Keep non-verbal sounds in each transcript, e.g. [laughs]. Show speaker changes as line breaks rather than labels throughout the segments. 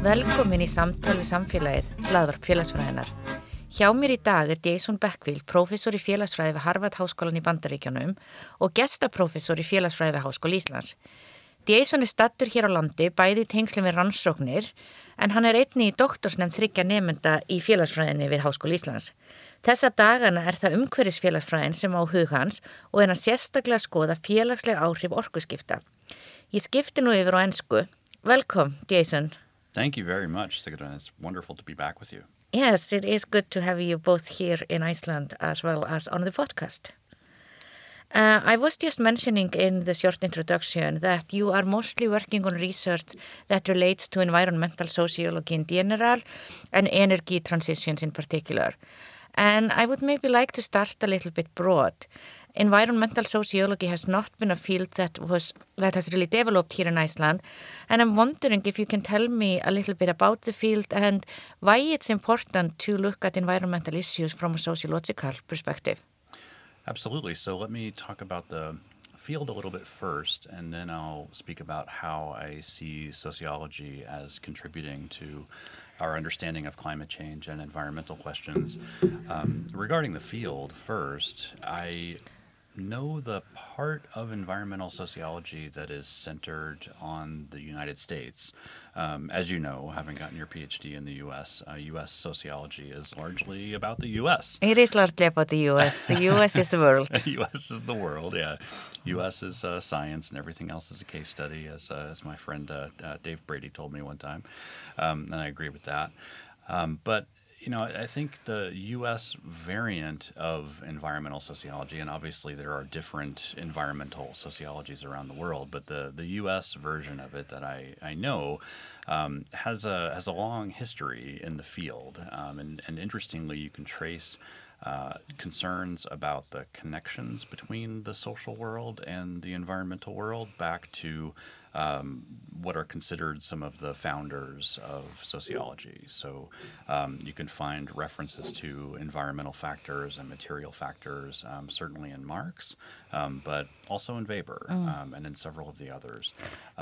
Velkomin í samtal við samfélagið, hlaðvarp félagsfræðinar. Hjá mér í dag er Jason Beckfield, professor í félagsfræði við Harvard Háskólan í Bandaríkjónum og gestaprofessor í félagsfræði við Háskóla Íslands. Jason er stattur hér á landi, bæði í tengslu með rannsóknir, en hann er einni í doktorsnefn þryggja nefnda í félagsfræðinni við Háskóla Íslands. Þessa dagana er það umhverfisfélagsfræðin sem á hug hans og er hann sérstaklega skoða félagslega áhrif orkuskipta. Ég skipti nú yfir á ennsku. Velkom, Jason.
Thank you very much, Sigurður. It's wonderful to be back with you.
Yes, it is good to have you both here in Iceland as well as on the podcast. Uh, I was just mentioning in the short introduction that you are mostly working on research that relates to environmental sociology in general and energy transitions in particular. And I would maybe like to start a little bit broad. Environmental sociology has not been a field that was that has really developed here in Iceland and I'm wondering if you can tell me a little bit about the field and why it's important to look at environmental issues from a sociological perspective.
Absolutely. So let me talk about the field a little bit first, and then I'll speak about how I see sociology as contributing to our understanding of climate change and environmental questions. Um, regarding the field first, I know the part of environmental sociology that is centered on the United States. Um, as you know, having gotten your PhD in the U.S., uh, U.S. sociology is largely about the U.S.
It is largely about the U.S. The U.S. is the world. [laughs]
the U.S. is the world, yeah. U.S. is uh, science, and everything else is a case study, as, uh, as my friend uh, uh, Dave Brady told me one time. Um, and I agree with that. Um, but you know, I think the U.S. variant of environmental sociology, and obviously there are different environmental sociologies around the world, but the, the U.S. version of it that I, I know um, has a has a long history in the field, um, and and interestingly, you can trace. Uh, concerns about the connections between the social world and the environmental world back to um, what are considered some of the founders of sociology. So um, you can find references to environmental factors and material factors, um, certainly in Marx, um, but also in Weber mm. Um, and in several of the others.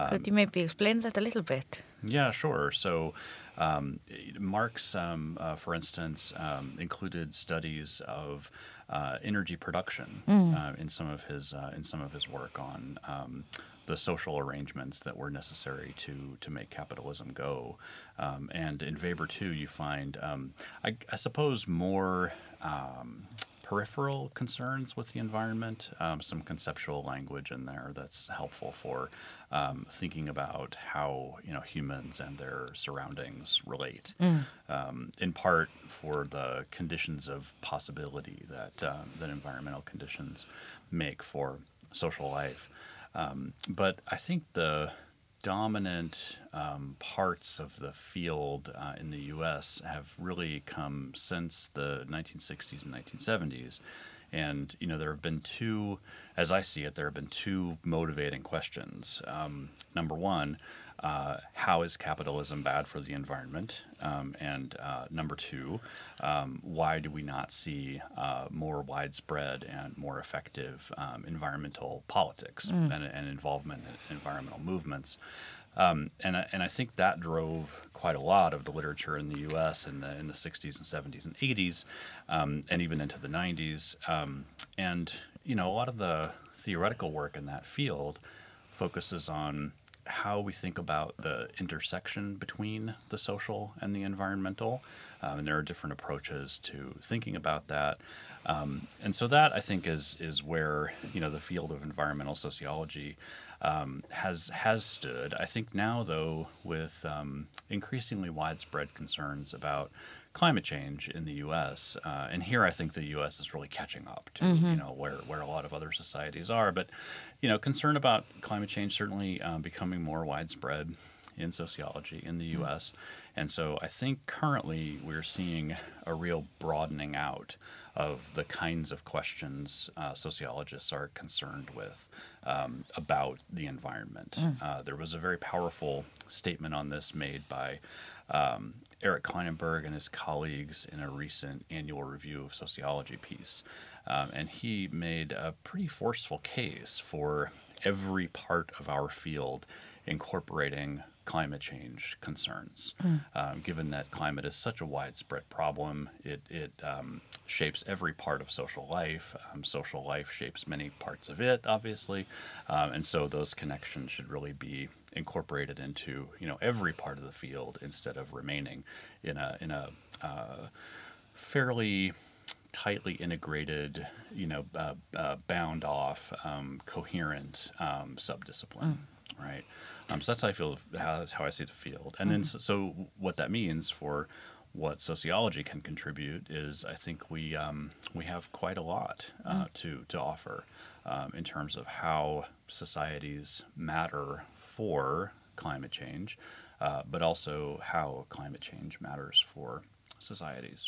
Could you maybe explain that a little bit?
Yeah, sure. So um, Marx, uh, for instance, included studies of uh, energy production mm. uh, in some of his uh, in some of his work on um, the social arrangements that were necessary to to make capitalism go. Um, and in Weber too, you find, um, I, I, suppose, more um, peripheral concerns with the environment, um, some conceptual language in there that's helpful for um, thinking about how you know humans and their surroundings relate. Mm. Um, in part for the conditions of possibility that uh, that environmental conditions make for social life. Um, but I think the dominant um, parts of the field uh, in the U.S. have really come since the 1960s and 1970s. And you know there have been two, as I see it, there have been two motivating questions. Um, number one, uh, how is capitalism bad for the environment? Um, and uh, number two, um, why do we not see uh, more widespread and more effective um, environmental politics mm. and, and, involvement in environmental movements? Um, and, and I think that drove quite a lot of the literature in the U.S. in the in the 60s and 70s and 80s, um, and even into the 90s. Um, and you know, a lot of the theoretical work in that field focuses on how we think about the intersection between the social and the environmental. Um, and there are different approaches to thinking about that. Um, and so that I think is is where you know the field of environmental sociology um, has has stood. I think now though with um, increasingly widespread concerns about climate change in the U.S. Uh, and here I think the U.S. is really catching up to mm-hmm. you know where where a lot of other societies are. But you know, concern about climate change certainly um, becoming more widespread in sociology in the U.S. And so I think currently we're seeing a real broadening out of the kinds of questions uh, sociologists are concerned with um, about the environment. Uh, there was a very powerful statement on this made by um, Eric Klinenberg and his colleagues in a recent annual review of sociology piece. Um, and he made a pretty forceful case for every part of our field incorporating climate change concerns. Um, given that climate is such a widespread problem, it, it um, shapes every part of social life. Um, social life shapes many parts of it, obviously. Um, and so those connections should really be incorporated into you know every part of the field instead of remaining in a in a uh, fairly tightly integrated, you know, uh, uh, bound off, um, coherent um, subdiscipline, right? Um, so that's how I feel. How, how I see the field. And then so, so what that means for what sociology can contribute is I think we um, we have quite a lot uh, to to offer um, in terms of how societies matter for climate change, uh, but also how climate change matters for societies.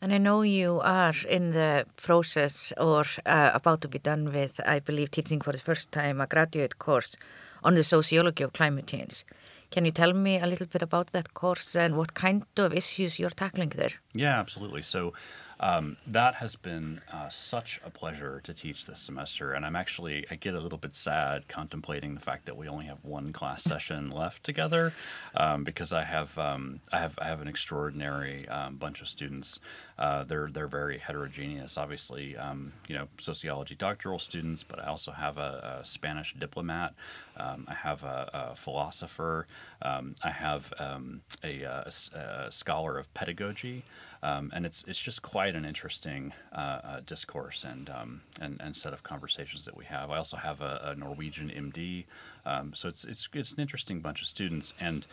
And I know you are in the process or uh, about to be done with, I believe, teaching for the first time a graduate course on the sociology of climate change. Can you tell me a little bit about that course and what kind of issues you're tackling there?
Yeah, absolutely. So um, that has been uh, such a pleasure to teach this semester, and I'm actually I get a little bit sad contemplating the fact that we only have one class session left together, um, because I have um, I have I have an extraordinary um, bunch of students. Uh, they're they're very heterogeneous. Obviously, um, you know, sociology doctoral students, but I also have a, a Spanish diplomat. Um, I have a, a philosopher. I have a, a, a scholar of pedagogy. Um, and it's it's just quite an interesting uh, uh, discourse and, um, and and set of conversations that we have. I also have a, a Norwegian MD, um, so it's it's it's an interesting bunch of students. And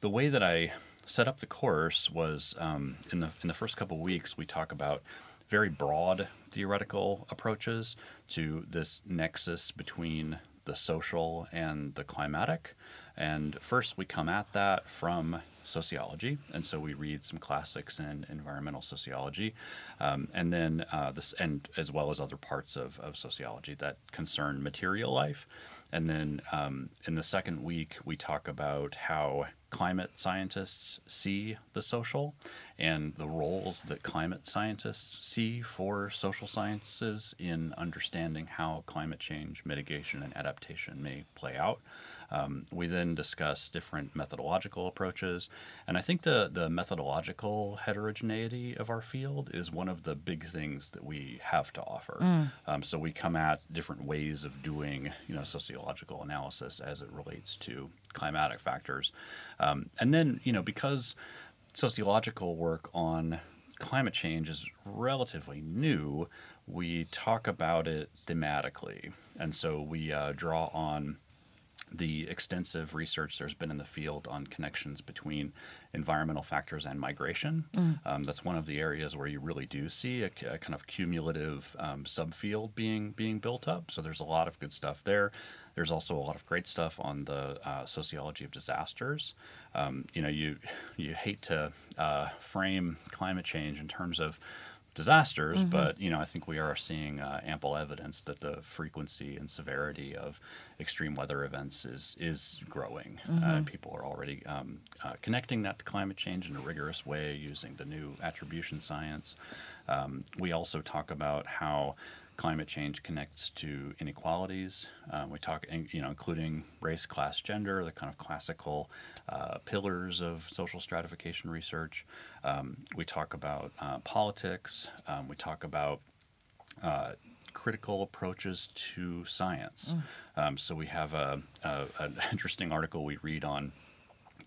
the way that I set up the course was um, in the in the first couple of weeks we talk about very broad theoretical approaches to this nexus between the social and the climatic. And first, we come at that from sociology, and so we read some classics in environmental sociology, um, and then uh, this, and as well as other parts of, of sociology that concern material life. And then um, in the second week, we talk about how climate scientists see the social and the roles that climate scientists see for social sciences in understanding how climate change mitigation and adaptation may play out. Um, we then discuss different methodological approaches, and I think the the methodological heterogeneity of our field is one of the big things that we have to offer. Um, so we come at different ways of doing, you know, sociological analysis as it relates to climatic factors, um, and then you know because sociological work on climate change is relatively new, we talk about it thematically. And so we uh, draw on the extensive research there's been in the field on connections between environmental factors and migration. Um, that's one of the areas where you really do see a, a kind of cumulative um, subfield being being built up. So there's a lot of good stuff there. There's also a lot of great stuff on the uh, sociology of disasters. Um, you know, you you hate to uh, frame climate change in terms of disasters, but you know, I think we are seeing uh, ample evidence that the frequency and severity of extreme weather events is is growing. Uh, people are already um, uh, connecting that to climate change in a rigorous way using the new attribution science. Um, we also talk about how climate change connects to inequalities. Uh, we talk, you know, including race, class, gender, the kind of classical uh, pillars of social stratification research. Um, we talk about uh, politics. Um, we talk about uh, critical approaches to science. Um, so we have a, a, an [laughs] interesting article we read on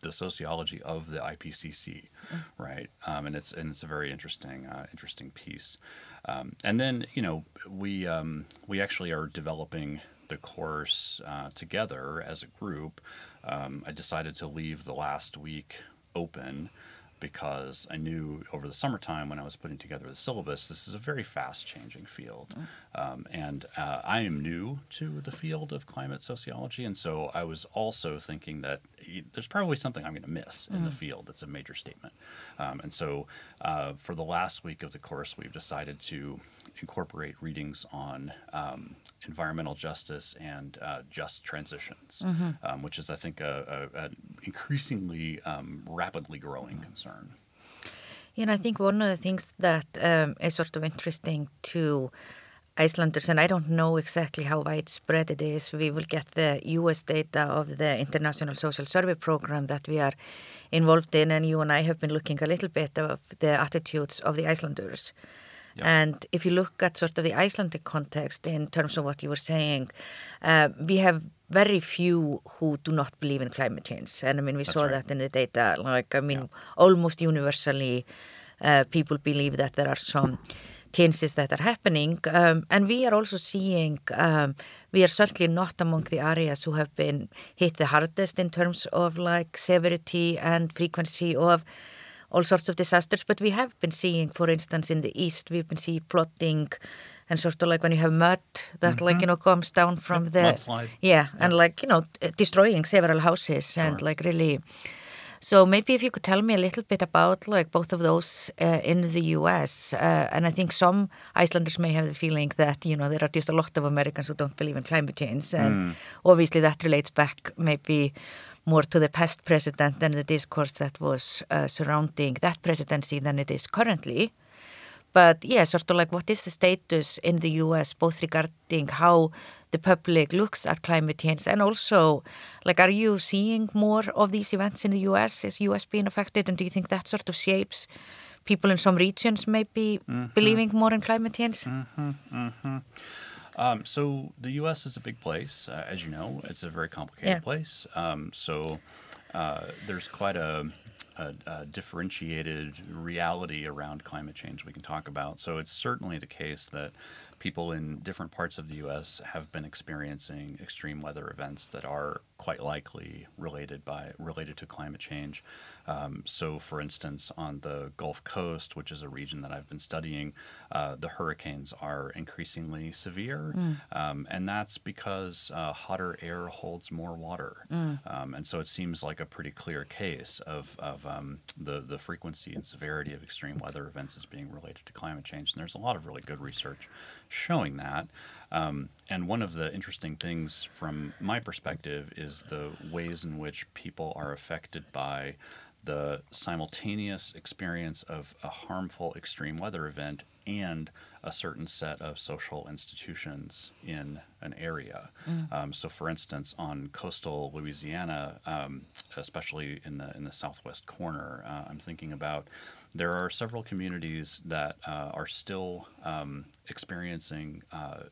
the sociology of the IPCC, right? Um, and it's and it's a very interesting uh, interesting piece. Um, and then you know we um, we actually are developing the course uh, together as a group. Um, I decided to leave the last week open because I knew over the summertime when I was putting together the syllabus, this is a very fast changing field. Um, and uh, I am new to the field of climate sociology. And so I was also thinking that there's probably something I'm going to miss in the field that's a major statement. Um, and so uh, for the last week of the course, we've decided to incorporate readings on um, environmental justice and uh, just transitions, um, which is, I think, a, a, a increasingly um, rapidly growing concern.
Yeah, and I think one of the things that um, is sort of interesting to Icelanders, and I don't know exactly how widespread it is. We will get the US data of the International Social Survey Program that we are involved in, and you and I have been looking a little bit of the attitudes of the Icelanders.
Yep.
And if you look at sort of the Icelandic context in terms of what you were saying, uh, we have very few who do not believe in climate change. And I mean, we
That's
saw
right.
that in the data. Like, I mean,
Yeah.
almost universally, uh, people believe that there are some changes that are happening. Um, and we are also seeing, um, we are certainly not among the areas who have been hit the hardest in terms of like severity and frequency of all sorts of disasters. But we have been seeing, for instance, in the east, we've been seeing flooding and sort of like when you have mud that like, you know, comes down from
Yep,
the...
mudslide.
Yeah, and like, you know, t- destroying several houses and
Sure.
like really... So maybe if you could tell me a little bit about like both of those uh, in the US, uh, and I think some Icelanders may have the feeling that you know there are just a lot of Americans who don't believe in climate change, and obviously that relates back maybe more to the past president and the discourse that was uh, surrounding that presidency than it is currently. But yeah, sort of like what is the status in the US, both regarding how the public looks at climate change and also like are you seeing more of these events in the US? Is US being affected and do you think that sort of shapes people in some regions maybe believing more in climate change?
Um, so the U.S. is a big place, uh, as you know. It's a very complicated
Yeah.
place. Um, so uh, there's quite a, a, a differentiated reality around climate change we can talk about. So it's certainly the case that people in different parts of the U.S. have been experiencing extreme weather events that are quite likely related by related to climate change. Um, so, for instance, on the Gulf Coast, which is a region that I've been studying, uh, the hurricanes are increasingly severe, um, and that's because uh, hotter air holds more water, um, and so it seems like a pretty clear case of of um, the the frequency and severity of extreme weather events as being related to climate change. And there's a lot of really good research showing that. Um, and one of the interesting things from my perspective is the ways in which people are affected by the simultaneous experience of a harmful extreme weather event and a certain set of social institutions in an area. Um, so, for instance, on coastal Louisiana, um, especially in the in the southwest corner, uh, I'm thinking about there are several communities that uh, are still um, experiencing uh,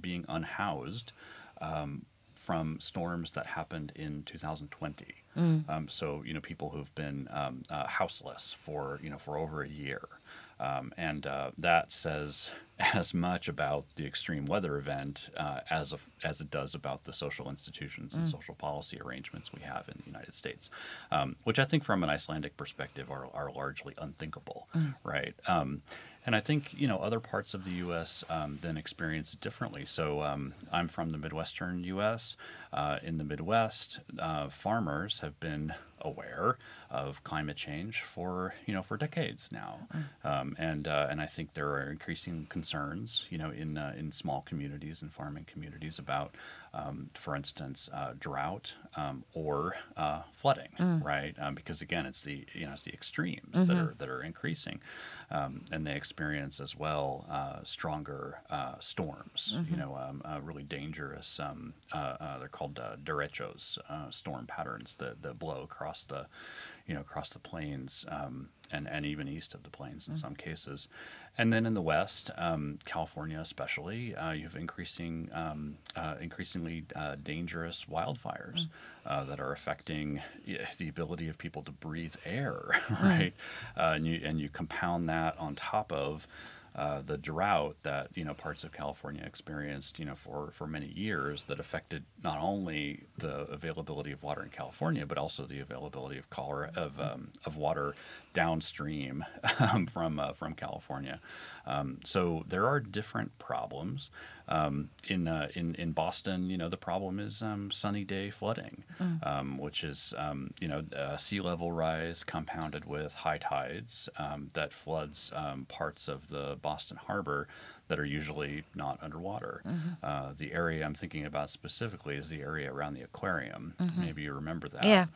being unhoused um, from storms that happened in 2020. Um, so you know people who've been um, uh, houseless for you know for over a year, um, and uh, that says [laughs] as much about the extreme weather event uh, as a, as it does about the social institutions and social policy arrangements we have in the United States, um, which I think from an Icelandic perspective are are largely unthinkable, right? And I think you know other parts of the U.S. Um, then experience it differently. So um, I'm from the Midwestern U.S. Uh, in the Midwest, uh, farmers have been aware of climate change for you know for decades now, um, and uh, and I think there are increasing concerns you know in uh, in small communities and farming communities about, um, for instance, uh, drought um, or uh, flooding, right? Um, because again, it's the you know it's the extremes that are that are increasing, um, and they experience as well uh, stronger uh, storms. You know, um, uh, really dangerous. Um, uh, uh, they're called uh, derechos, uh, storm patterns that, that blow across the, you know, across the plains um, and and even east of the plains in some cases. And then in the west, um, California especially, uh, you have increasing, um, uh, increasingly uh, dangerous wildfires uh, that are affecting the ability of people to breathe air, [laughs] right? Uh, and you and you compound that on top of uh, the drought that you know parts of California experienced, you know, for for many years, that affected not only the availability of water in California, but also the availability of cholera of um, of water downstream [laughs] um, from uh, from California. Um, so there are different problems. Um, in, uh, in in Boston, you know, the problem is um, sunny day flooding, mm. um, which is um, you know uh, sea level rise compounded with high tides um, that floods um, parts of the Boston Harbor that are usually not underwater. Mm-hmm. Uh, the area I'm thinking about specifically is the area around the aquarium. Mm-hmm. Maybe you remember that.
Yeah.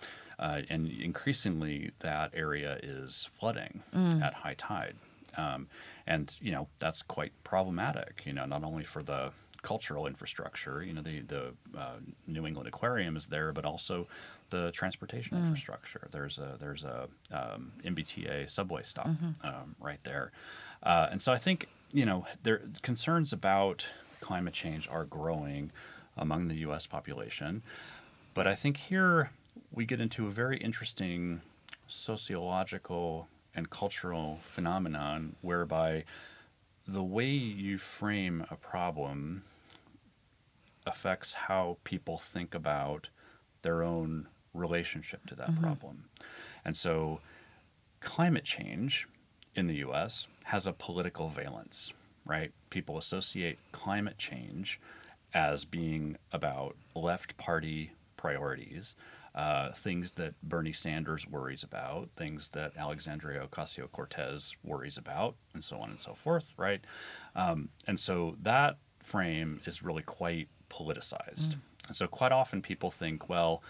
Uh, and increasingly, that area is flooding mm. at high tide. Um, and you know that's quite problematic. You know, not only for the cultural infrastructure. You know, the the uh, New England Aquarium is there, but also the transportation mm. infrastructure. There's a there's a um, MBTA subway stop mm-hmm. um, right there, uh, and so I think you know there concerns about climate change are growing among the U.S. population, but I think here we get into a very interesting sociological and cultural phenomenon whereby the way you frame a problem affects how people think about their own relationship to that mm-hmm. problem. And so climate change in the US has a political valence, right? People associate climate change as being about left party priorities uh, things that Bernie Sanders worries about, things that Alexandria Ocasio Cortez worries about, and so on and so forth, right? Um, and so that frame is really quite politicized. Mm. And so quite often people think, well,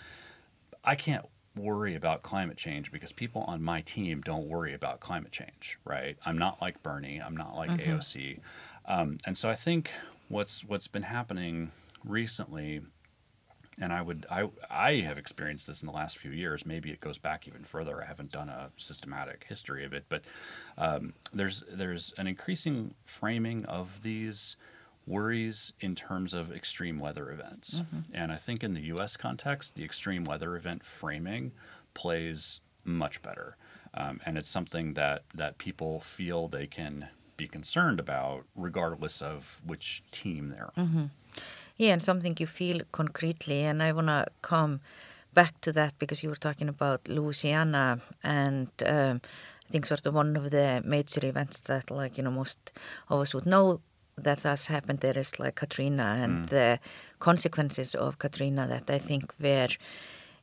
I can't worry about climate change because people on my team don't worry about climate change, right? I'm not like Bernie, I'm not like mm-hmm. AOC. Um, and so I think what's what's been happening recently and I would I I have experienced this in the last few years. Maybe it goes back even further. I haven't done a systematic history of it, but um, there's there's an increasing framing of these worries in terms of extreme weather events, mm-hmm. and I think in the U.S. context, the extreme weather event framing plays much better, um, and it's something that that people feel they can be concerned about, regardless of which team they're on.
Mm-hmm. Yeah, and something you feel concretely. And I want to come back to that because you were talking about Louisiana and um, I think sort of one of the major events that like, you know, most of us would know that has happened there is like Katrina and mm. the consequences of Katrina that I think were,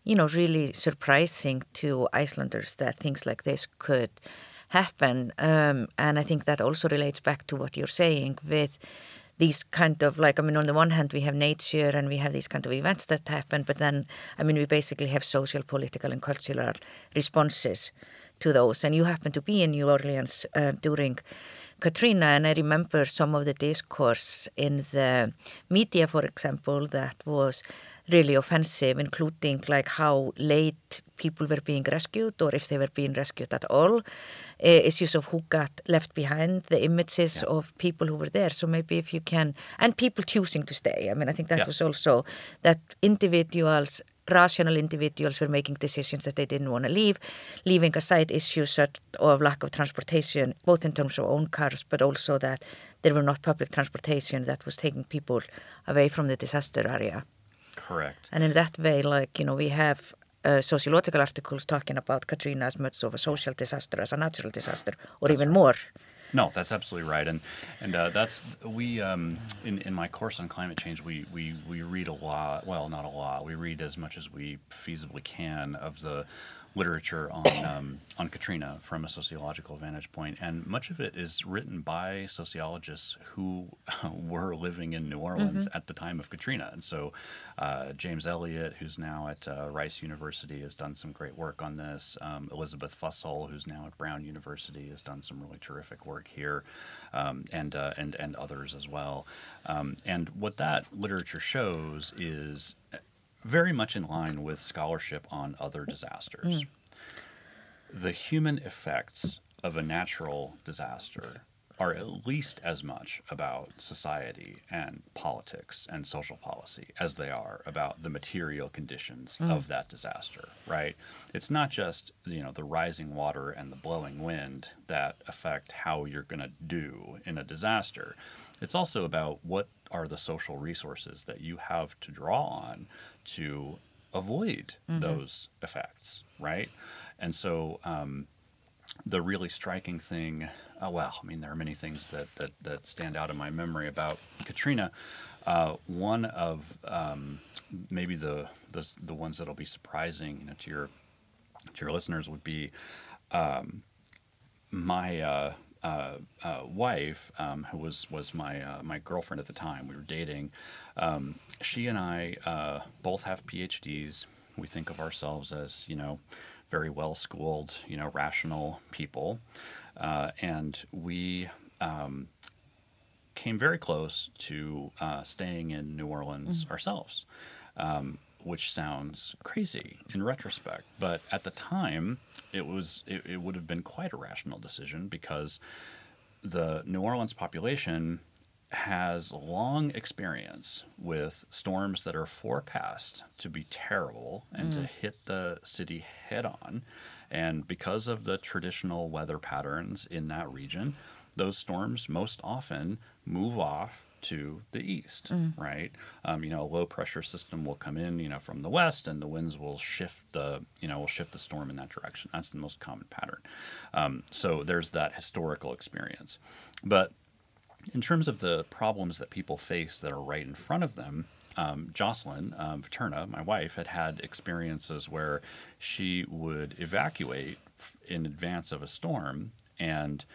you know, really surprising to Icelanders that things like this could happen. Um, and I think that also relates back to what you're saying with these kind of like I mean on the one hand we have nature and we have these kind of events that happen but then I mean we basically have social political and cultural responses to those. And you happen to be in New Orleans uh, during Katrina and I remember some of the discourse in the media for example that was really offensive including like how late people were being rescued or if they were being rescued at all. Uh, issues of who got left behind, the images yeah. of people who were there. So maybe if you can, and people choosing to stay. I mean, I think that yeah. was also that individuals rational individuals were making decisions that they didn't want to leave, leaving aside issues such of lack of transportation, both in terms of own cars, but also that there were not public transportation that was taking people away from the disaster area.
Correct.
And in that way, like, you know, we have uh, sociological articles talking about Katrina as much of a social disaster as a natural disaster, or that's even right. more.
No, that's absolutely right, and and uh, that's we um, in in my course on climate change we, we we read a lot. Well, not a lot. We read as much as we feasibly can of the literature on um, on Katrina from a sociological vantage point, and much of it is written by sociologists who [laughs] were living in New Orleans mm-hmm. at the time of Katrina. And so, uh, James Elliott, who's now at uh, Rice University, has done some great work on this. Um, Elizabeth Fussell, who's now at Brown University, has done some really terrific work here, um, and uh, and and others as well. Um, and what that literature shows is very much in line with scholarship on other disasters. Mm. The human effects of a natural disaster are at least as much about society and politics and social policy as they are about the material conditions
Mm.
of that disaster, right? It's not just, you know, the rising water and the blowing wind that affect how you're going to do in a disaster. It's also about what are the social resources that you have to draw on to avoid those effects, right? And so, um, the really striking thing, oh, well, I mean, there are many things that, that, that stand out in my memory about Katrina. Uh, one of um, maybe the, the the ones that'll be surprising, you know, to your to your listeners would be um, my uh, uh, uh, wife, um, who was was my uh, my girlfriend at the time. We were dating. Um, she and I uh, both have PhDs. We think of ourselves as you know very well schooled, you know, rational people, uh, and we. Um, came very close to uh, staying in New Orleans ourselves, um, which sounds crazy in retrospect. But at the time, it was it, it would have been quite a rational decision because the New Orleans population has long experience with storms that are forecast to be terrible and to mm. hit the city head on. And because of the traditional weather patterns in that region, those storms most often move off to the east, right? Um, you know, a low pressure system will come in, you know, from the west, and the winds will shift the, you know, will shift the storm in that direction. That's the most common pattern. Um, so there's that historical experience, but in terms of the problems that people face that are right in front of them, um, Jocelyn um, Paterna, my wife, had had experiences where she would evacuate in advance of a storm, and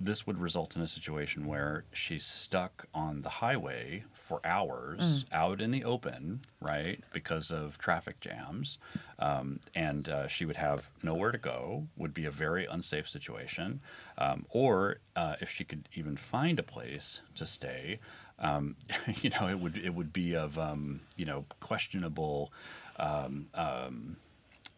this would result in a situation where she's stuck on the highway for hours out in the open, right, because of traffic jams. Um, and uh, she would have nowhere to go, would be a very unsafe situation. Um, or uh, if she could even find a place to stay, um, [laughs] you know, it would it would be of um, you know questionable um, um,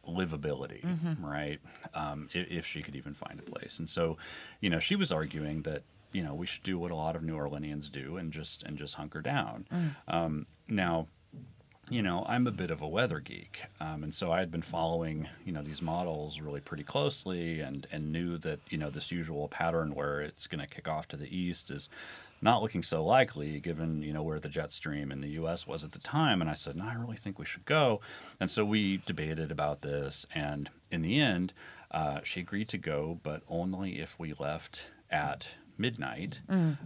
livability, right? Um, if, if she could even find a place. And so, you know, she was arguing that you know we should do what a lot of New Orleanians do and just and just hunker down. Um, now, you know, I'm a bit of a weather geek, um, and so I had been following, you know, these models really pretty closely, and and knew that you know this usual pattern where it's going to kick off to the east is not looking so likely, given you know where the jet stream in the U.S. was at the time. And I said, no, I really think we should go, and so we debated about this, and in the end, uh, she agreed to go, but only if we left at midnight,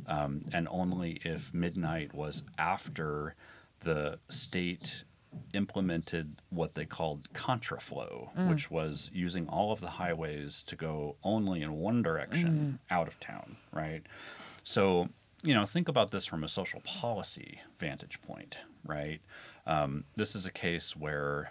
um, and only if midnight was after the state implemented what they called contraflow, which was using all of the highways to go only in one direction out of town, right? So, you know, think about this from a social policy vantage point, right? Um, this is a case where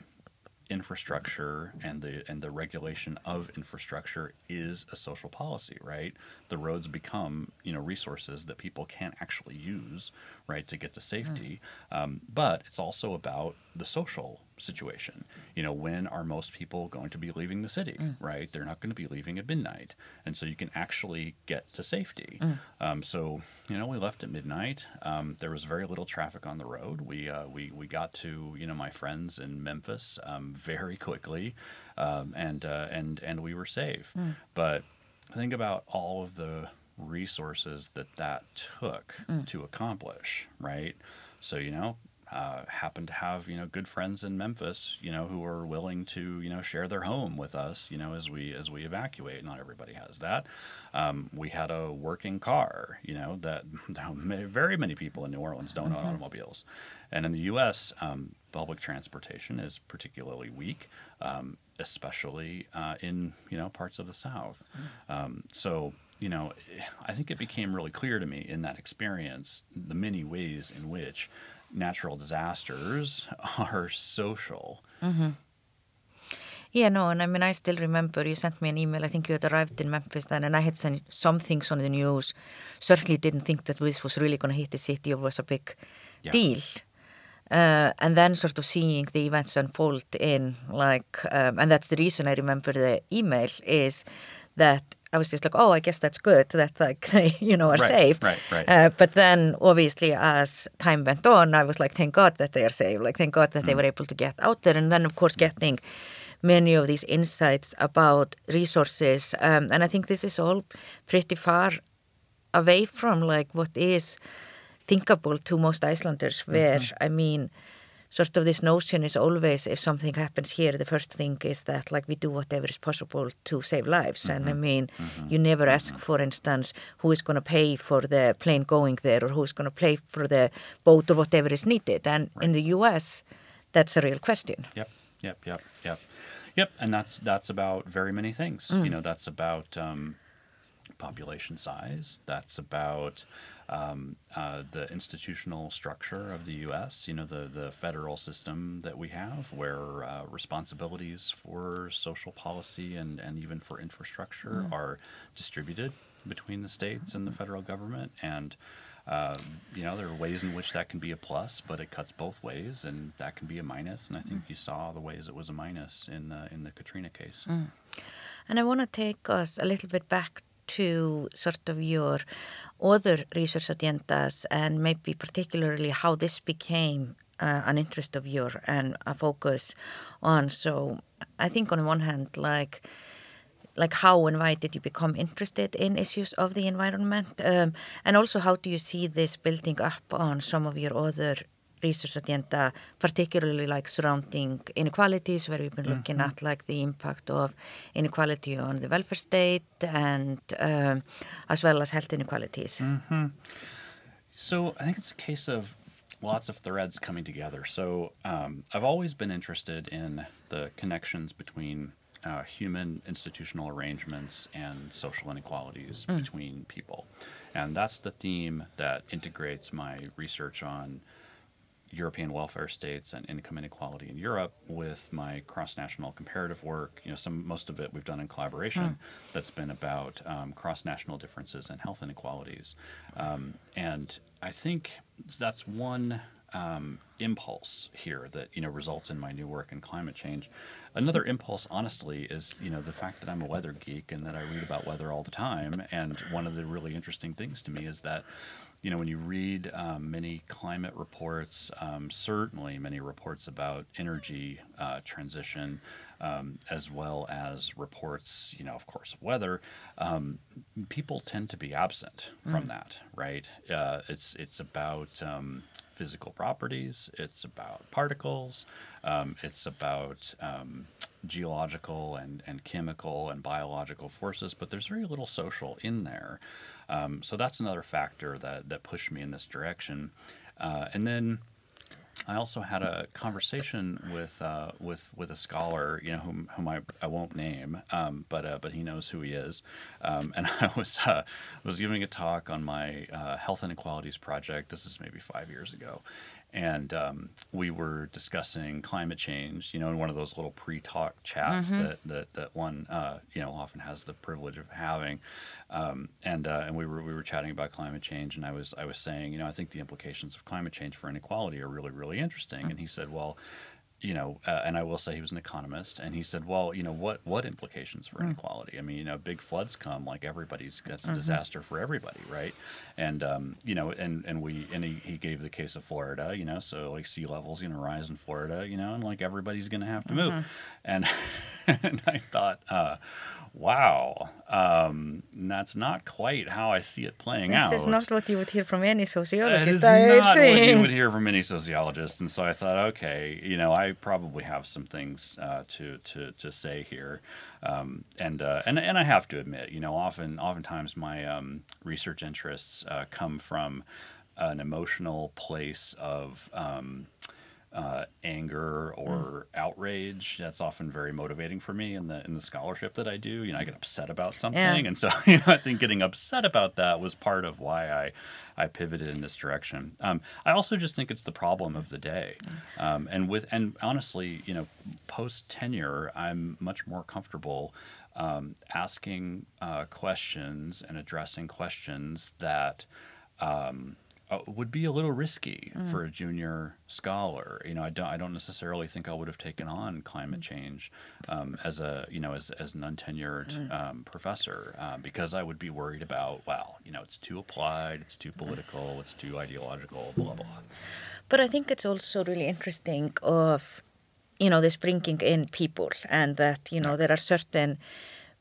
infrastructure and the and the regulation of infrastructure is a social policy, right? The roads become you know resources that people can't actually use, right, to get to safety. Um, but it's also about the social situation. You know, when are most people going to be leaving the city, right? They're not going to be leaving at midnight, and so you can actually get to safety. Um, so you know, we left at midnight. Um, there was very little traffic on the road. We uh, we we got to you know my friends in Memphis um, very quickly, um, and uh, and and we were safe. But think about all of the resources that that took to accomplish, right? So you know, uh, happen to have you know good friends in Memphis, you know, who are willing to you know share their home with us, you know, as we as we evacuate. Not everybody has that. Um, we had a working car, you know, that [laughs] very many people in New Orleans don't own automobiles, and in the U.S. Um, public transportation is particularly weak, um, especially uh, in you know parts of the South. Um, so you know, I think it became really clear to me in that experience the many ways in which natural disasters [laughs] are social. Mm-hmm.
Yeah, no, and I mean, I still remember you sent me an email. I think you had arrived in Memphis then, and I had sent some things on the news. Certainly didn't think that this was really going to hit the city or was a big
Yeah.
deal. Uh, and then sort of seeing the events unfold in like, um, and that's the reason I remember the email is that I was just like, oh, I guess that's good that like [laughs] they, you know, are
Right,
safe.
right, right.
Uh, but then obviously as time went on, I was like, thank God that they are safe. Like, thank God that they were able to get out there. And then, of course, getting many of these insights about resources. Um, and I think this is all pretty far away from like what is thinkable to most Icelanders, where I mean, sort of this notion is always if something happens here, the first thing is that like we do whatever is possible to save lives. And I mm-hmm. mean, mm-hmm. you never ask, mm-hmm. for instance, who is going to pay for the plane going there or who's going to pay for the boat or whatever is needed. And in the US, that's a real question.
Yep, yep, yep, yep, yep. And that's that's about very many things. You mm. know, that's about um, population size. That's about um, uh, the institutional structure of the U.S. You know, the the federal system that we have, where uh, responsibilities for social policy and and even for infrastructure are distributed between the states and the federal government and. Uh, you know, there are ways in which that can be a plus, but it cuts both ways, and that can be a minus. And I think you saw the ways it was a minus in the in the Katrina case.
And I want to take us a little bit back to sort of your other research agendas and maybe particularly how this became uh, an interest of yours and a focus on. So I think on one hand, like like how and why did you become interested in issues of the environment um, and also how do you see this building up on some of your other research agenda particularly like surrounding inequalities where we've been looking at like the impact of inequality on the welfare state and um, as well as health inequalities
So I think it's a case of lots of threads coming together. So um, I've always been interested in the connections between uh, human institutional arrangements and social inequalities between people. And that's the theme that integrates my research on European welfare states and income inequality in Europe with my cross-national comparative work. You know, some most of it we've done in collaboration. That's been about um, cross-national differences and health inequalities, um, and I think that's one um, impulse here that you know results in my new work in climate change. Another impulse, honestly, is you know the fact that I'm a weather geek and that I read about weather all the time. And one of the really interesting things to me is that you know, when you read um, many climate reports, um, certainly many reports about energy uh, transition, um, as well as reports, you know, of course, of weather, um, people tend to be absent from that, right? Uh, it's it's about um, physical properties, it's about particles, um, it's about um, geological and, and chemical and biological forces, but there's very little social in there. Um, so that's another factor that, that pushed me in this direction. Uh, and then I also had a conversation with uh, with with a scholar, you know, whom, whom I, I won't name, um, but uh, but he knows who he is. Um, and [laughs] I was uh, was giving a talk on my uh, health inequalities project. This is maybe five years ago, and um, we were discussing climate change. You know, in one of those little pre-talk chats that that that one uh, you know often has the privilege of having. Um, and uh, and we were we were chatting about climate change, and I was I was saying, you know, I think the implications of climate change for inequality are really really interesting. And he said, well, you know, uh, and I will say he was an economist, and he said, well, you know, what what implications for inequality? I mean, you know, big floods come, like everybody's that's a disaster for everybody, right? And um, you know, and and we and he, he gave the case of Florida, you know, so like sea levels to rise in Florida, you know, and like everybody's going to have to move, and [laughs] and I thought. Uh, Wow, um, that's not quite how I see it playing
this
out.
This is not what you would hear from any sociologist
is
I
not what you would hear from any sociologist. and so I thought, okay, you know, I probably have some things uh, to to to say here, um, and uh, and and I have to admit, you know, often oftentimes my um, research interests uh, come from an emotional place of. Uh, anger or outrage. That's often very motivating for me in the in the scholarship that I do. You know, I get upset about something, and so [laughs] you know, I think getting upset about that was part of why I I pivoted in this direction. Um, I also just think it's the problem of the day, um, and with and honestly, you know, post tenure, I'm much more comfortable um, asking uh, questions and addressing questions that. Um, uh, would be a little risky for a junior scholar. You know, I don't I don't necessarily think I would have taken on climate change um, as a you know as as an untenured um, professor uh, because I would be worried about well you know it's too applied, it's too political, it's too ideological, blah blah.
But I think it's also really interesting of, you know, this bringing in people and that, you know, there are certain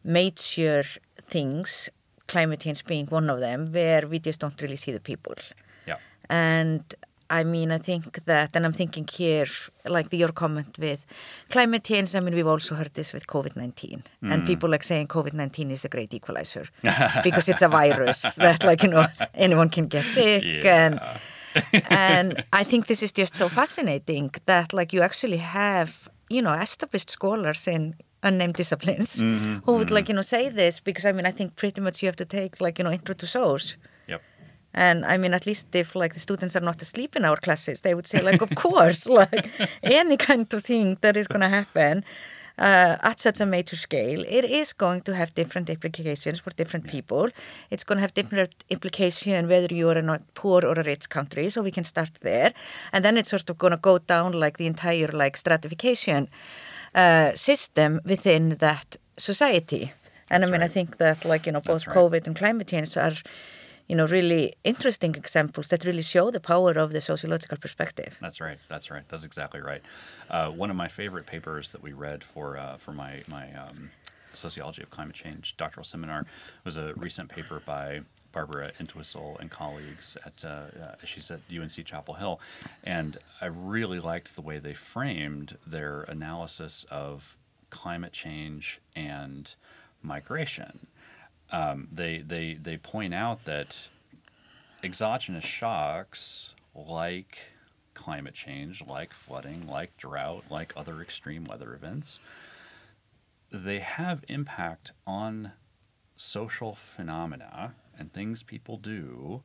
major things, climate change being one of them, where we just don't really see the people.
Yeah.
And I mean, I think that, and I'm thinking here, like the, your comment with climate change, I mean, we've also heard this with COVID 19. And mm. people like saying COVID 19 is a great equalizer [laughs] because it's a virus that, like, you know, [laughs] anyone can get sick. And, [laughs] and I think this is just so fascinating that, like, you actually have, you know, established scholars in unnamed disciplines mm-hmm. who would, mm-hmm. like, you know, say this because, I mean, I think pretty much you have to take, like, you know, intro to SOS.
Yep.
And I mean, at least if like the students are not asleep in our classes, they would say like, of [laughs] course, like any kind of thing that is going to happen uh, at such a major scale, it is going to have different implications for different people. It's going to have different implication whether you are in a poor or a rich country. So we can start there, and then it's sort of going to go down like the entire like stratification uh, system within that society. And
That's
I mean, I
right.
think that like you know both
That's right.
COVID and climate change are you know really interesting examples that really show the power of the sociological perspective.
That's right. That's right. That's exactly right. Uh, one of my favorite papers that we read for uh, for my my um, sociology of climate change doctoral seminar was a recent paper by Barbara Entwisle and colleagues at uh, uh, she's at UNC Chapel Hill, and I really liked the way they framed their analysis of climate change and migration. Um, they they they point out that exogenous shocks like climate change, like flooding, like drought, like other extreme weather events, they have impact on social phenomena and things people do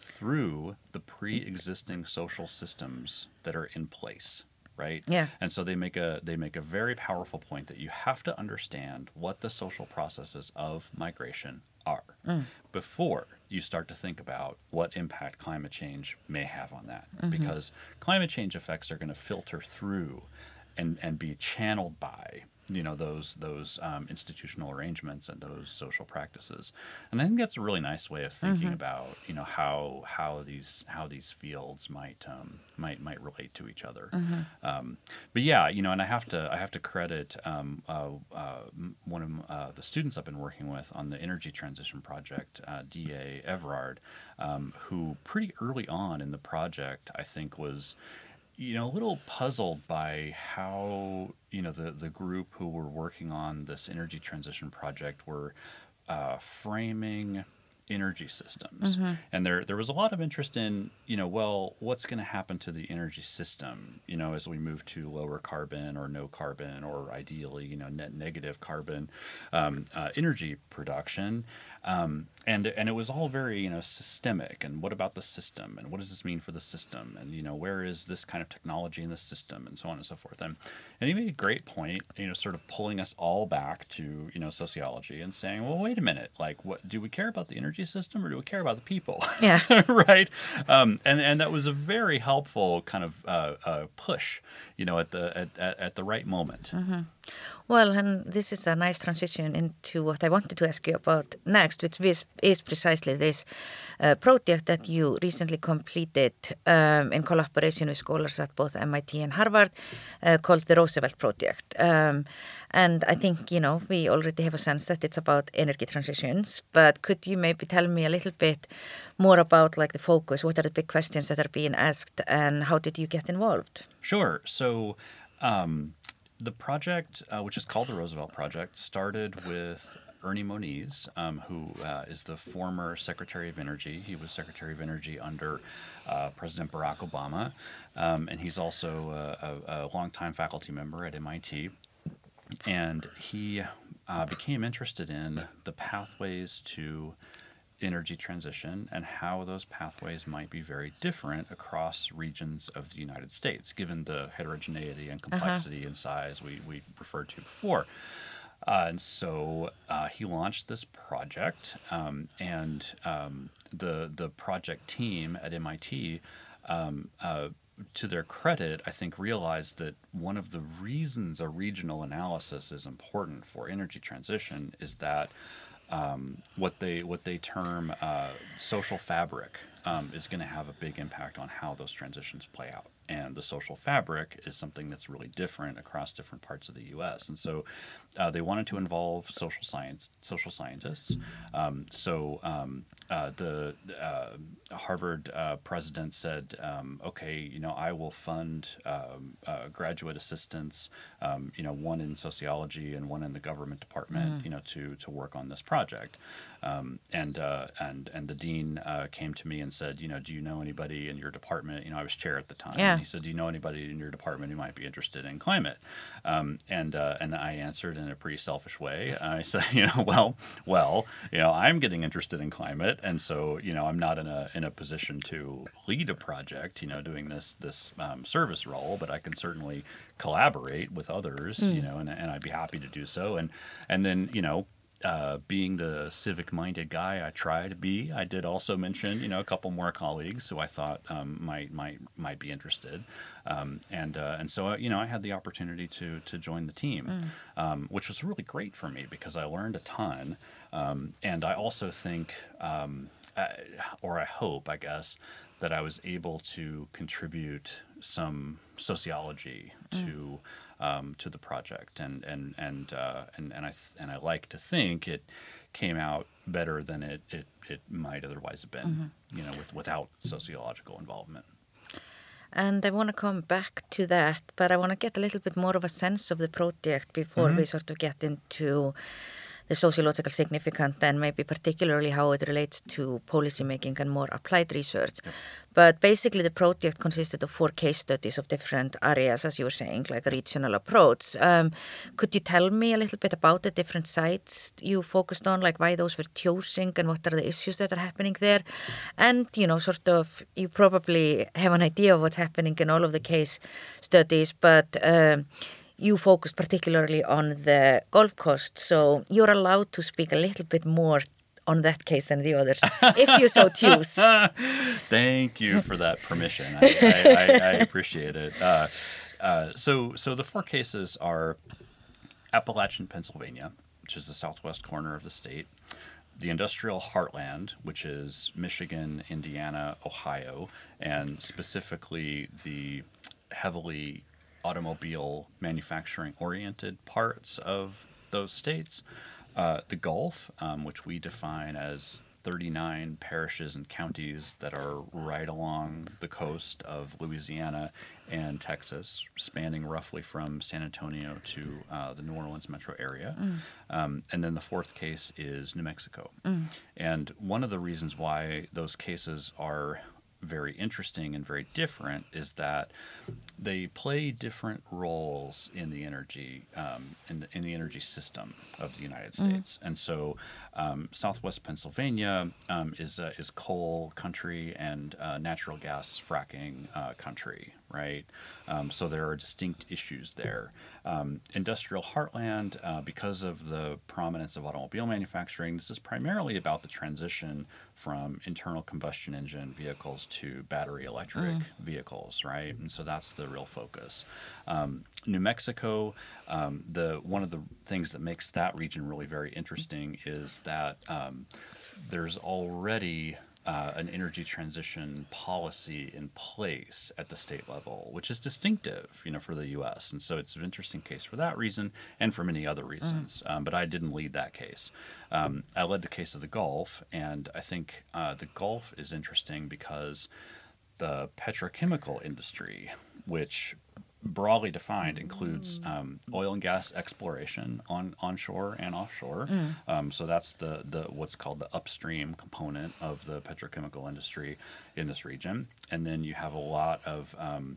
through the pre-existing social systems that are in place right?
Yeah.
and so they make a they make a very powerful point that you have to understand what the social processes of migration are mm. before you start to think about what impact climate change may have on that. Mm-hmm. Because climate change effects are going to filter through and and be channeled by you know those those um, institutional arrangements and those social practices. And i think that's a really nice way of thinking about you know how how these how these fields might um, might might relate to each other. Um, but yeah you know and i have to i have to credit um, uh, uh, one of uh, the students i've been working with on the energy transition project uh, da everard um, who pretty early on in the project i think was you know, a little puzzled by how you know the the group who were working on this energy transition project were uh, framing energy systems, and there there was a lot of interest in you know, well, what's going to happen to the energy system, you know, as we move to lower carbon or no carbon or ideally you know net negative carbon um, uh, energy production, um, and and it was all very you know systemic. And what about the system? And what does this mean for the system? And you know where is this kind of technology in the system? And so on and so forth. And and he made a great point, you know, sort of pulling us all back to you know sociology and saying, well, wait a minute, like what do we care about the energy system or do we care about the people? [laughs]
Yeah.
right. Um, and and that was a very helpful kind of uh, uh, push, you know, at the at, at, the right moment.
Well, and this is a nice transition into what I wanted to ask you about next, which is, is precisely this uh, project that you recently completed um, in collaboration with scholars at both MIT and Harvard uh, called the Roosevelt Project. Um, and I think, you know, we already have a sense that it's about energy transitions, but could you maybe tell me a little bit more about like the focus? What are the big questions that are being asked and how did you get involved?
Sure. So um, the project, uh, which is called the Roosevelt Project, started with Ernie Moniz, um, who uh, is the former Secretary of Energy. He was Secretary of Energy under uh, President Barack Obama, um, and he's also a, a, a longtime faculty member at MIT. And he uh, became interested in the pathways to energy transition and how those pathways might be very different across regions of the United States, given the heterogeneity and complexity and size we, we referred to before. Uh, and so uh, he launched this project, um, and um, the the project team at MIT, um, uh, to their credit, I think realized that one of the reasons a regional analysis is important for energy transition is that um, what they what they term uh, social fabric um, is going to have a big impact on how those transitions play out and the social fabric is something that's really different across different parts of the U.S. And so uh, they wanted to involve social science social scientists. Um, so um, uh, the uh, Harvard uh, president said, um, "Okay, you know, I will fund um, uh, graduate assistants, um, you know, one in sociology and one in the government department, mm. you know, to to work on this project." Um, and uh, and and the dean came to me and said, "You know, do you know anybody in your department?" You know, I was chair at the time.
Yeah
and he said, "Do you know anybody in your department who might be interested in climate?" Um, and uh, and I answered in a pretty selfish way. I said, [laughs] "You know, well, well, you know, I'm getting interested in climate, and so you know, I'm not in a in a position to lead a project, you know, doing this this um, service role, but I can certainly collaborate with others, mm. you know, and, and I'd be happy to do so. And and then you know, uh, being the civic-minded guy I try to be, I did also mention, you know, a couple more colleagues who I thought um, might might might be interested, um, and uh, and so uh, you know, I had the opportunity to to join the team, mm. um, which was really great for me because I learned a ton, um, and I also think, um, I, or I hope, I guess, that I was able to contribute some sociology mm. to um, to the project, and and and uh, and and I th- and I like to think it came out better than it it, it might otherwise have been, mm-hmm. you know, with without sociological involvement.
And I want to come back to that, but I want to get a little bit more of a sense of the project before mm-hmm. we sort of get into the sociological significance and maybe particularly how it relates to policymaking and more applied research. Yeah. But basically the project consisted of four case studies of different areas, as you were saying, like a regional approach. Um, could you tell me a little bit about the different sites you focused on, like why those were chosen and what are the issues that are happening there? And, you know, sort of, you probably have an idea of what's happening in all of the case studies, but um, you focus particularly on the Gulf Coast, so you're allowed to speak a little bit more on that case than the others, if you so choose. [laughs]
Thank you for that permission. I, I, I, I appreciate it. Uh, uh, so, so the four cases are Appalachian, Pennsylvania, which is the southwest corner of the state, the industrial heartland, which is Michigan, Indiana, Ohio, and specifically the heavily automobile manufacturing oriented parts of those states. Uh, the Gulf, um, which we define as 39 parishes and counties that are right along the coast of Louisiana and Texas, spanning roughly from San Antonio to uh, the New Orleans metro area. Mm. Um, and then the fourth case is New Mexico. Mm. And one of the reasons why those cases are very interesting and very different is that they play different roles in the energy um, in, the, in the energy system of the United mm-hmm. States. Mm-hmm. And so, um, Southwest Pennsylvania um, is uh, is coal country and uh, natural gas fracking uh, country, right? Um, so there are distinct issues there. Um, industrial heartland, uh, because of the prominence of automobile manufacturing, this is primarily about the transition from internal combustion engine vehicles to battery electric mm. vehicles, right? And so that's the real focus. Um, New Mexico, um, the one of the things that makes that region really very interesting is that um, there's already uh, an energy transition policy in place at the state level, which is distinctive, you know, for the U.S. And so it's an interesting case for that reason and for many other reasons. Mm. Um, but I didn't lead that case. Um, I led the case of the Gulf, and I think uh, the Gulf is interesting because the petrochemical industry, which broadly defined includes mm. um, oil and gas exploration on onshore and offshore. Mm. Um, so that's the the what's called the upstream component of the petrochemical industry in this region, and then you have a lot of um,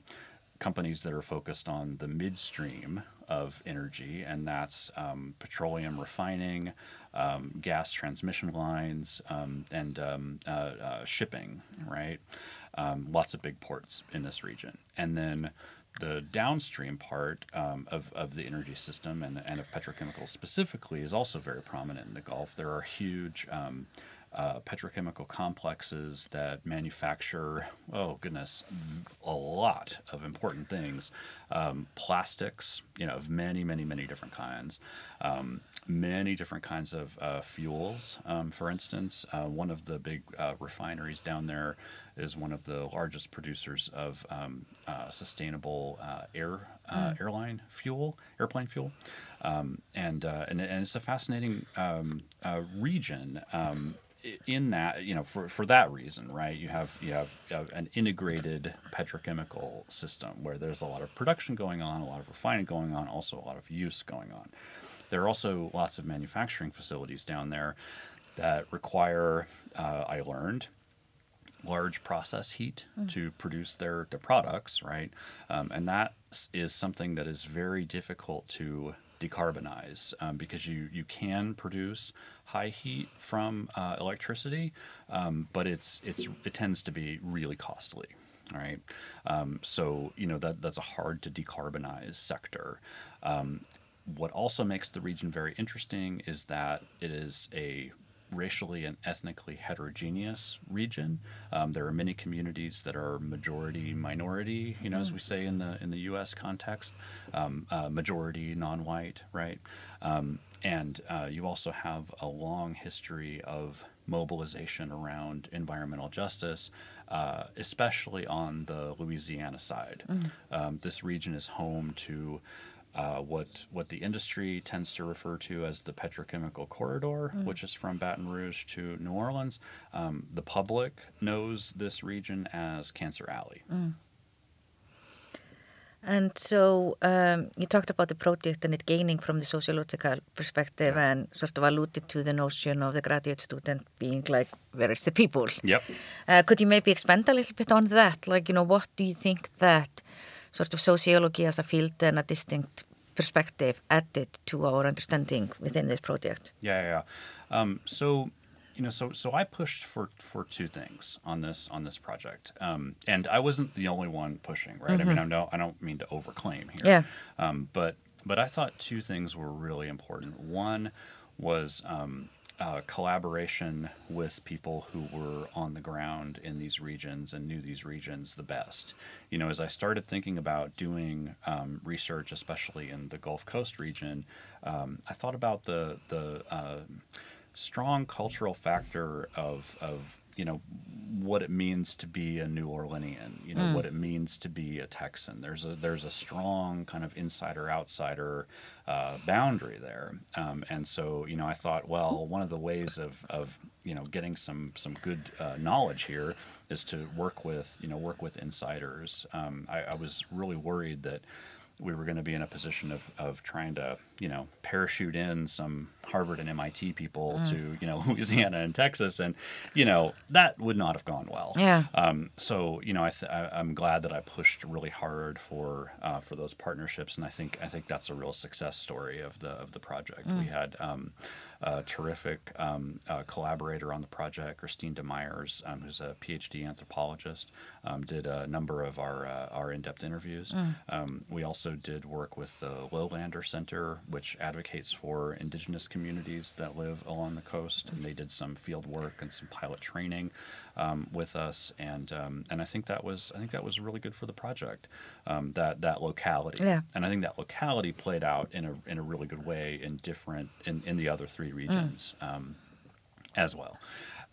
companies that are focused on the midstream of energy, and that's um, petroleum refining, um, gas transmission lines, um, and uh, uh, shipping. Right, lots of big ports in this region, and then the downstream part um, of, of the energy system and, and of petrochemicals specifically is also very prominent in the Gulf. There are huge um, uh, petrochemical complexes that manufacture, oh goodness, a lot of important things. Um, plastics, you know, of many, many, many different kinds. Many different kinds of uh, fuels. Um, for instance, uh, one of the big uh, refineries down there is one of the largest producers of um, uh, sustainable uh, air mm. airline fuel, airplane fuel. Um, and, and, and it's a fascinating um, region um, in that, you know, for, for that reason, right? You have you have, you have an integrated petrochemical system where there's a lot of production going on, a lot of refining going on, also a lot of use going on. There are also lots of manufacturing facilities down there that require, uh, I learned, large process heat mm. to produce their, their products, right? Um, and that is something that is very difficult to decarbonize um, because you, you can produce high heat from uh, electricity, um, but it's it's it tends to be really costly. All right, um, so you know that that's a hard to decarbonize sector. Um, what also makes the region very interesting is that it is a racially and ethnically heterogeneous region. Um, there are many communities that are majority minority, you know, as we say in the in the U.S. context, um, uh, majority non-white, right? Um, and uh, you also have a long history of mobilization around environmental justice, uh, especially on the Louisiana side. Mm. Um, this region is home to uh, what what the industry tends to refer to as the petrochemical corridor, mm. which is from Baton Rouge to New Orleans. Um, the public knows this region as Cancer Alley. Mm.
And so um, you talked about the project and it gaining from the sociological perspective yeah. and sort of alluded to the notion of the graduate student being like, where is the people?
Yep.
Uh, could you maybe expand a little bit on that? Like, you know, what do you think that sort of sociology as a field and a distinct perspective added to our understanding within this project?
Yeah, yeah. yeah. Um, so you know, so so I pushed for for two things on this on this project, um, and I wasn't the only one pushing, right? Mm-hmm. I mean, I don't I don't mean to overclaim here,
yeah.
Um, but but I thought two things were really important. One was um, uh, collaboration with people who were on the ground in these regions and knew these regions the best. You know, as I started thinking about doing um, research, especially in the Gulf Coast region, um, I thought about the the uh, strong cultural factor of of you know what it means to be a New Orleanian, you know mm. what it means to be a Texan. There's a there's a strong kind of insider outsider uh, boundary there, um, and so you know I thought, well, one of the ways of of you know getting some some good uh, knowledge here is to work with you know work with insiders. Um, I, I was really worried that we were going to be in a position of, of trying to, you know, parachute in some Harvard and MIT people mm. to, you know, [laughs] Louisiana and Texas. And, you know, that would not have gone well.
Yeah.
Um, so, you know, I th- I, am glad that I pushed really hard for uh, for those partnerships. And I think I think that's a real success story of the of the project. Mm. We had um, a terrific um, uh, collaborator on the project, Christine de Myers, um, who's a PhD anthropologist, um, did a number of our uh, our in-depth interviews. Mm. Um, we also did work with the Lowlander Center, which advocates for indigenous communities that live along the coast, and they did some field work and some pilot training um, with us, and um, and I think that was I think that was really good for the project. that that locality,
yeah.
and I think that locality played out in a in a really good way in different in, in the other three mm. regions mm. um, as well.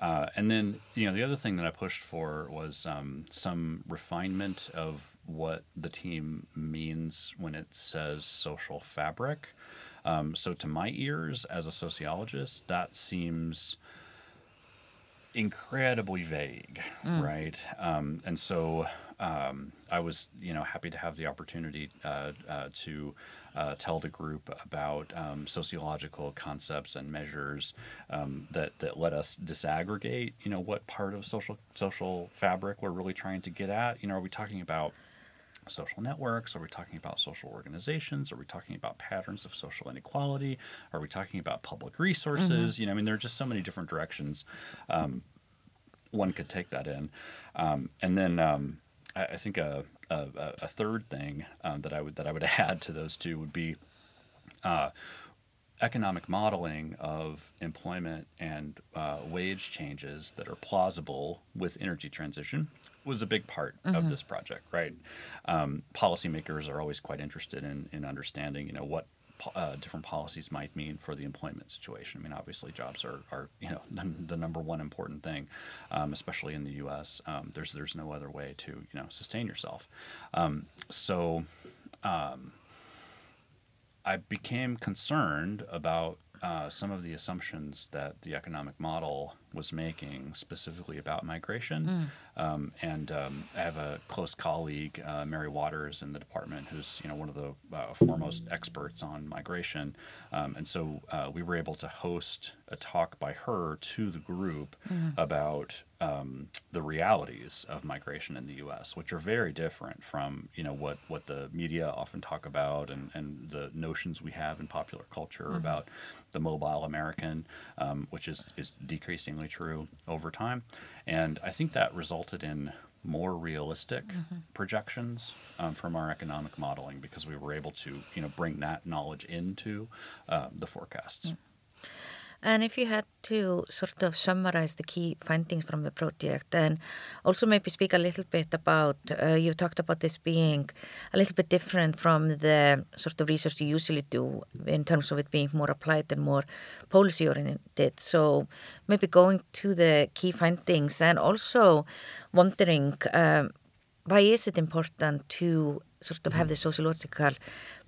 Uh, and then, you know, the other thing that I pushed for was um, some refinement of what the team means when it says social fabric. Um, so, to my ears as a sociologist, that seems incredibly vague, mm. right? Um, and so um, I was, you know, happy to have the opportunity uh, uh, to uh, tell the group about um, sociological concepts and measures um, that that let us disaggregate. You know, what part of social social fabric we're really trying to get at. You know, are we talking about social networks? Are we talking about social organizations? Are we talking about patterns of social inequality? Are we talking about public resources? Mm-hmm. You know, I mean, there are just so many different directions um, one could take that in. Um, and then um, I, I think a, a, a- a third thing um, that I would that I would [laughs] add to those two would be uh, economic modeling of employment and uh, wage changes that are plausible with energy transition was a big part of this project, right? Um, policymakers are always quite interested in, in understanding, you know, what uh, different policies might mean for the employment situation. I mean, obviously, jobs are, are you know num- [laughs] the number one important thing, um, especially in the U.S. Um, there's there's no other way to you know sustain yourself. Um, so I became concerned about uh, some of the assumptions that the economic model was making, specifically about migration. Um, and um, I have a close colleague, uh, Mary Waters, in the department, who's you know one of the uh, foremost experts on migration. Um, and so uh, we were able to host a talk by her to the group about um, the realities of migration in the U.S., which are very different from you know what what the media often talk about and, and the notions we have in popular culture about the mobile American, um, which is is decreasingly true over time, and I think that resulted in more realistic projections um, from our economic modeling because we were able to you know bring that knowledge into uh, the forecasts.
And if you had to sort of summarize the key findings from the project and also maybe speak a little bit about, uh, you talked about this being a little bit different from the sort of research you usually do in terms of it being more applied and more policy oriented. So maybe going to the key findings and also wondering um, why is it important to sort of have the sociological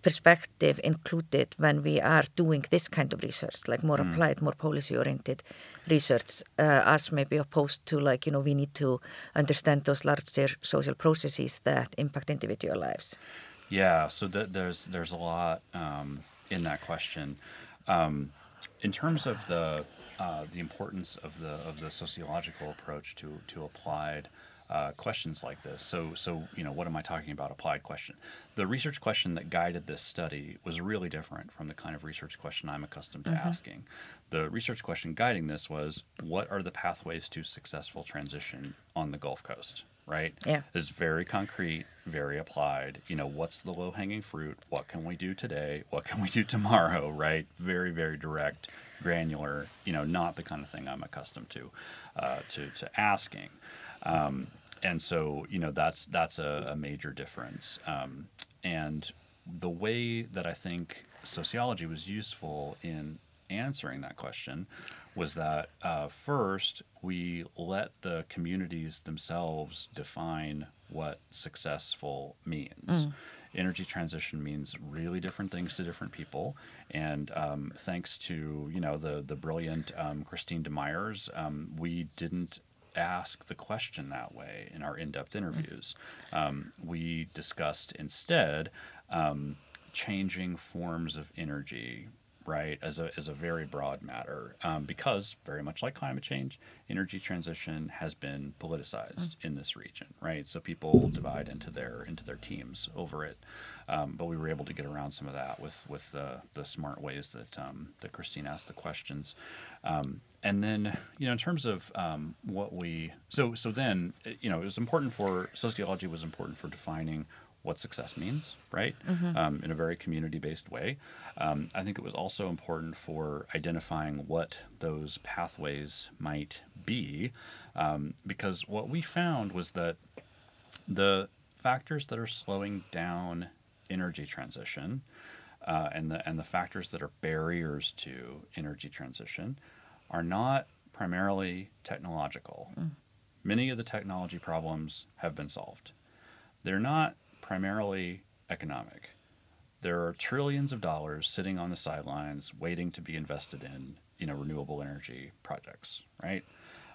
perspective included when we are doing this kind of research, like more applied, more policy-oriented research, uh, as maybe opposed to like, you know, we need to understand those larger social processes that impact individual lives.
Yeah, so th- there's there's a lot um, in that question. Um, in terms of the uh, the importance of the of the sociological approach to to applied uh, questions like this. So so you know what am I talking about? Applied question. The research question that guided this study was really different from the kind of research question I'm accustomed to asking. The research question guiding this was what are the pathways to successful transition on the Gulf Coast? Right.
Yeah.
is very concrete, very applied. You know, what's the low hanging fruit? What can we do today? What can we do tomorrow? Right? Very, very direct, granular. You know, not the kind of thing I'm accustomed to, uh, to to asking. Um, and so, you know, that's that's a, a major difference. Um, and the way that I think sociology was useful in answering that question was that uh, first we let the communities themselves define what successful means. Energy transition means really different things to different people, and um, thanks to you know the the brilliant um, Christine DeMeyers, um, we didn't ask the question that way in our in-depth interviews. Um, we discussed instead um, changing forms of energy, right, as a as a very broad matter, um, because very much like climate change, energy transition has been politicized in this region, right? So people divide into their into their teams over it. Um, but we were able to get around some of that with with the the smart ways that um, that Christine asked the questions. Um, and then, you know, in terms of um, what we so so then, uh, you know, it was important for sociology was important for defining what success means, right? Um, in a very community based way. Um, I think it was also important for identifying what those pathways might be, um, because what we found was that the factors that are slowing down energy transition uh, and the and the factors that are barriers to energy transition are not primarily technological. Many of the technology problems have been solved. They're not primarily economic. There are trillions of dollars sitting on the sidelines waiting to be invested in, you know, renewable energy projects, right?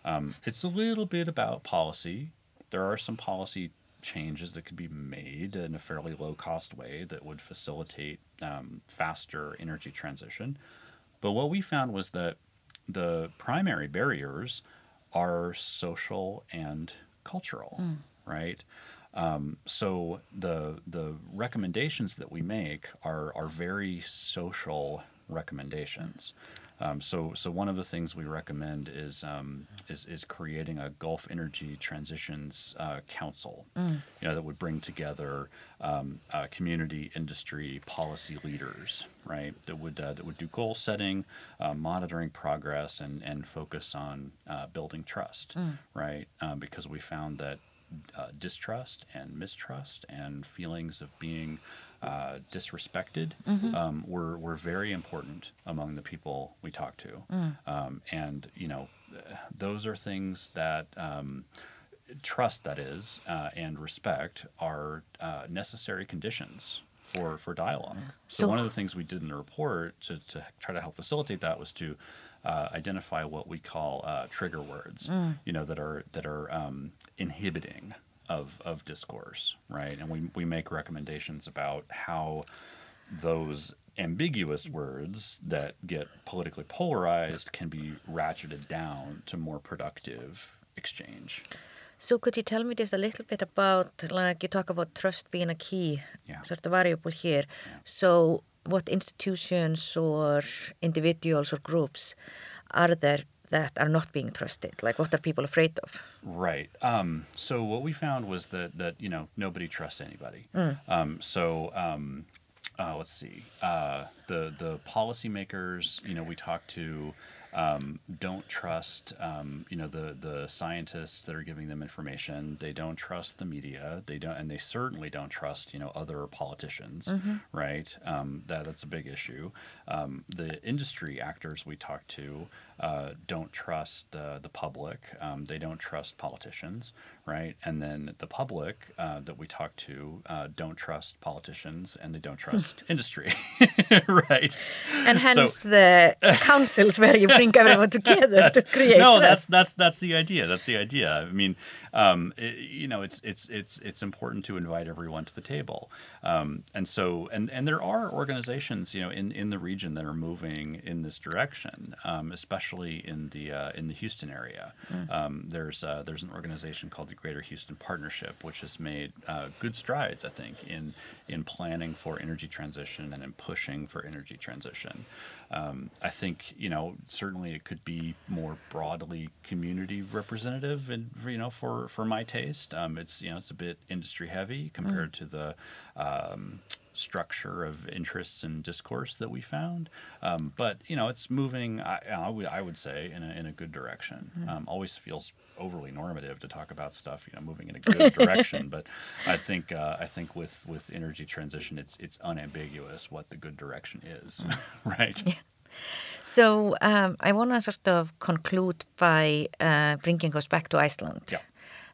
Um, it's a little bit about policy. There are some policy changes that could be made in a fairly low cost way that would facilitate um, faster energy transition. But what we found was that the primary barriers are social and cultural, right? Um, so the the recommendations that we make are are very social recommendations. Um, so, so one of the things we recommend is um, is, is creating a Gulf Energy Transitions uh, Council. You know that would bring together um, uh, community, industry, policy leaders, right? That would uh, that would do goal setting, uh, monitoring progress, and and focus on uh, building trust, right? Um, because we found that uh, distrust and mistrust and feelings of being uh, disrespected um, were, were very important among the people we talked to. Um, and, you know, those are things that um, trust, that is, uh, and respect are uh, necessary conditions. For, for dialogue. So,
So-
one of the things we did in the report to, to try to help facilitate that was to uh, identify what we call uh, trigger words, you know, that are that are um, inhibiting of of discourse, right? And we we make recommendations about how those ambiguous words that get politically polarized can be ratcheted down to more productive exchange.
So could you tell me just a little bit about, like you talk about trust being a key
Yeah.
sort of variable here. So what institutions or individuals or groups are there that are not being trusted? Like what are people afraid of?
Right. Um, so what we found was that that you know nobody trusts anybody. Um, so um, uh, let's see. Uh, the the policymakers, you know, we talked to. Um, don't trust, um, you know, the the scientists that are giving them information. They don't trust the media. They don't, and they certainly don't trust, you know, other politicians. Right. Um, that that's a big issue. Um, the industry actors we talked to uh, don't trust the the public. Um, they don't trust politicians, right? And then the public uh, that we talk to uh, don't trust politicians, and they don't trust [laughs] industry, [laughs] right?
And
So-
hence the [laughs] councils where you bring everyone together to create
no,
trust.
that's that's that's the idea. That's the idea. I mean, um, it, you know, it's it's it's it's important to invite everyone to the table, um, and so and and there are organizations, you know, in in the region that are moving in this direction, um, especially in the uh, in the Houston area. Um, there's uh, there's an organization called the Greater Houston Partnership, which has made uh, good strides, I think, in in planning for energy transition and in pushing for energy transition. Um, I think you know certainly it could be more broadly community representative, and you know for for my taste, um, it's you know it's a bit industry heavy compared to the um, structure of interests and discourse that we found. Um, but you know it's moving. I, I would I would say in a in a good direction. Um, always feels overly normative to talk about stuff you know moving in a good [laughs] direction, but I think uh, I think with with energy transition, it's it's unambiguous what the good direction is, [laughs] right? Yeah.
So um, I want to sort of conclude by uh, bringing us back to Iceland.
Yeah.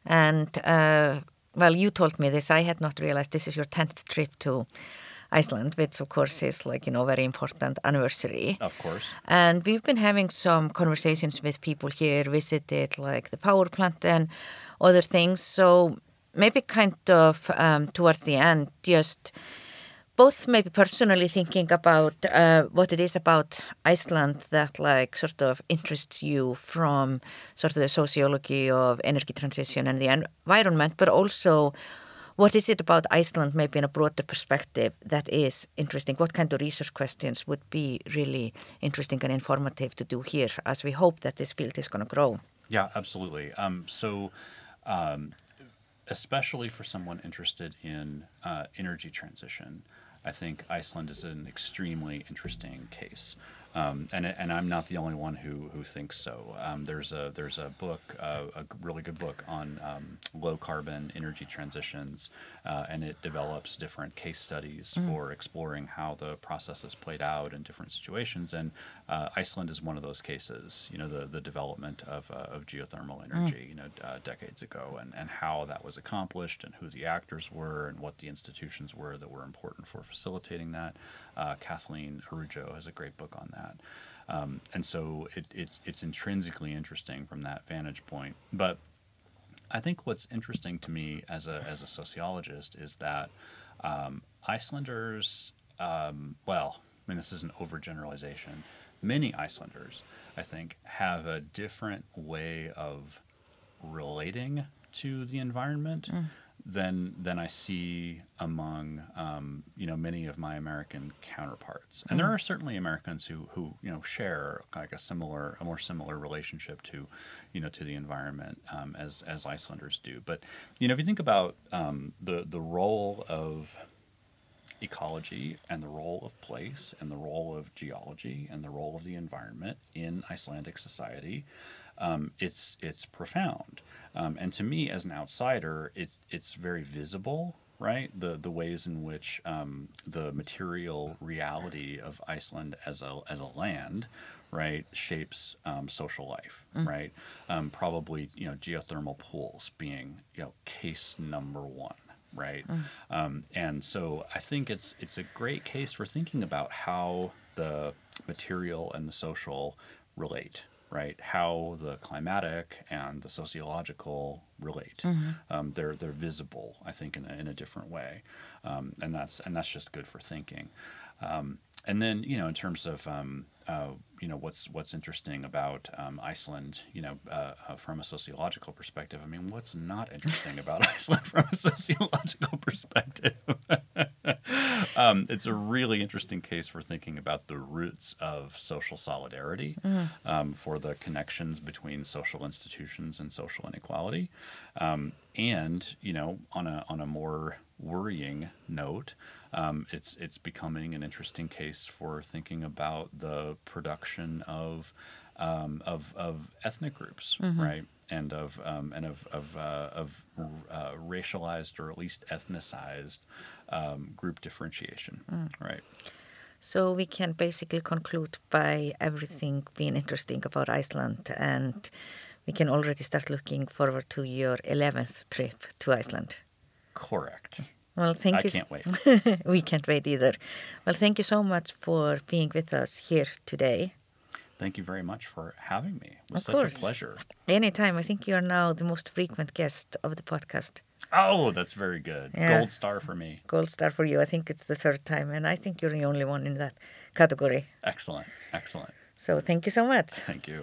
And uh, well, you told me this. I had not realized this is your tenth trip to Iceland, which of course is like you know very important anniversary.
Of course.
And we've been having some conversations with people here, visited like the power plant and other things. So maybe kind of um, towards the end, just both maybe personally thinking about uh, what it is about Iceland that like sort of interests you from sort of the sociology of energy transition and the environment, but also what is it about Iceland maybe in a broader perspective that is interesting? What kind of research questions would be really interesting and informative to do here as we hope that this field is going to grow?
Yeah, absolutely. Um, so, um, especially for someone interested in uh, energy transition, I think Iceland is an extremely interesting case. Um, and, and I'm not the only one who, who thinks so. Um, there's a there's a book, uh, a really good book on um, low carbon energy transitions, uh, and it develops different case studies for exploring how the process has played out in different situations. And uh, Iceland is one of those cases. You know, the the development of, uh, of geothermal energy, you know, uh, decades ago, and, and how that was accomplished, and who the actors were, and what the institutions were that were important for facilitating that. Uh, Kathleen Araújo has a great book on that. Um, and so it, it's it's intrinsically interesting from that vantage point. But I think what's interesting to me as a as a sociologist is that um, Icelanders, um, well, I mean this is an overgeneralization. Many Icelanders, I think, have a different way of relating to the environment than than I see among um, you know many of my American counterparts. And there are certainly Americans who who you know share like a similar a more similar relationship to you know to the environment um, as as Icelanders do. But you know if you think about um, the the role of ecology and the role of place and the role of geology and the role of the environment in Icelandic society, um, it's it's profound. Um, and to me, as an outsider, it, it's very visible, right? The the ways in which um, the material reality of Iceland as a as a land, right, shapes um, social life, right? Um, probably you know geothermal pools being you know case number one right? Um, and so I think it's it's a great case for thinking about how the material and the social relate, right? How the climatic and the sociological relate. Um, they're they're visible, I think, in a, in a different way, um, and that's and that's just good for thinking. Um, and then you know, in terms of um, uh, you know what's what's interesting about um, Iceland, you know, uh, uh, from a sociological perspective. I mean, what's not interesting [laughs] about Iceland from a sociological perspective? [laughs] um, it's a really interesting case for thinking about the roots of social solidarity, um, for the connections between social institutions and social inequality, um, and you know, on a on a more worrying note, um, it's it's becoming an interesting case for thinking about the production of um, of of ethnic groups, right, and of um, and of of uh, of uh, racialized or at least ethnicized um, group differentiation, right.
So we can basically conclude by everything being interesting about Iceland, and we can already start looking forward to your 11th trip to Iceland.
Correct.
Well, thank
I
you.
can't wait. [laughs]
we can't wait either. Well, thank you so much for being with us here today.
Thank you very much for having me. It was
Of
such
course.
a pleasure.
Anytime. I think you are now the most frequent guest of the podcast.
Oh, that's very good.
Yeah.
Gold star for me.
Gold star for you. I think it's the third time, and I think you're the only one in that category.
Excellent. Excellent.
So thank you so much.
Thank you.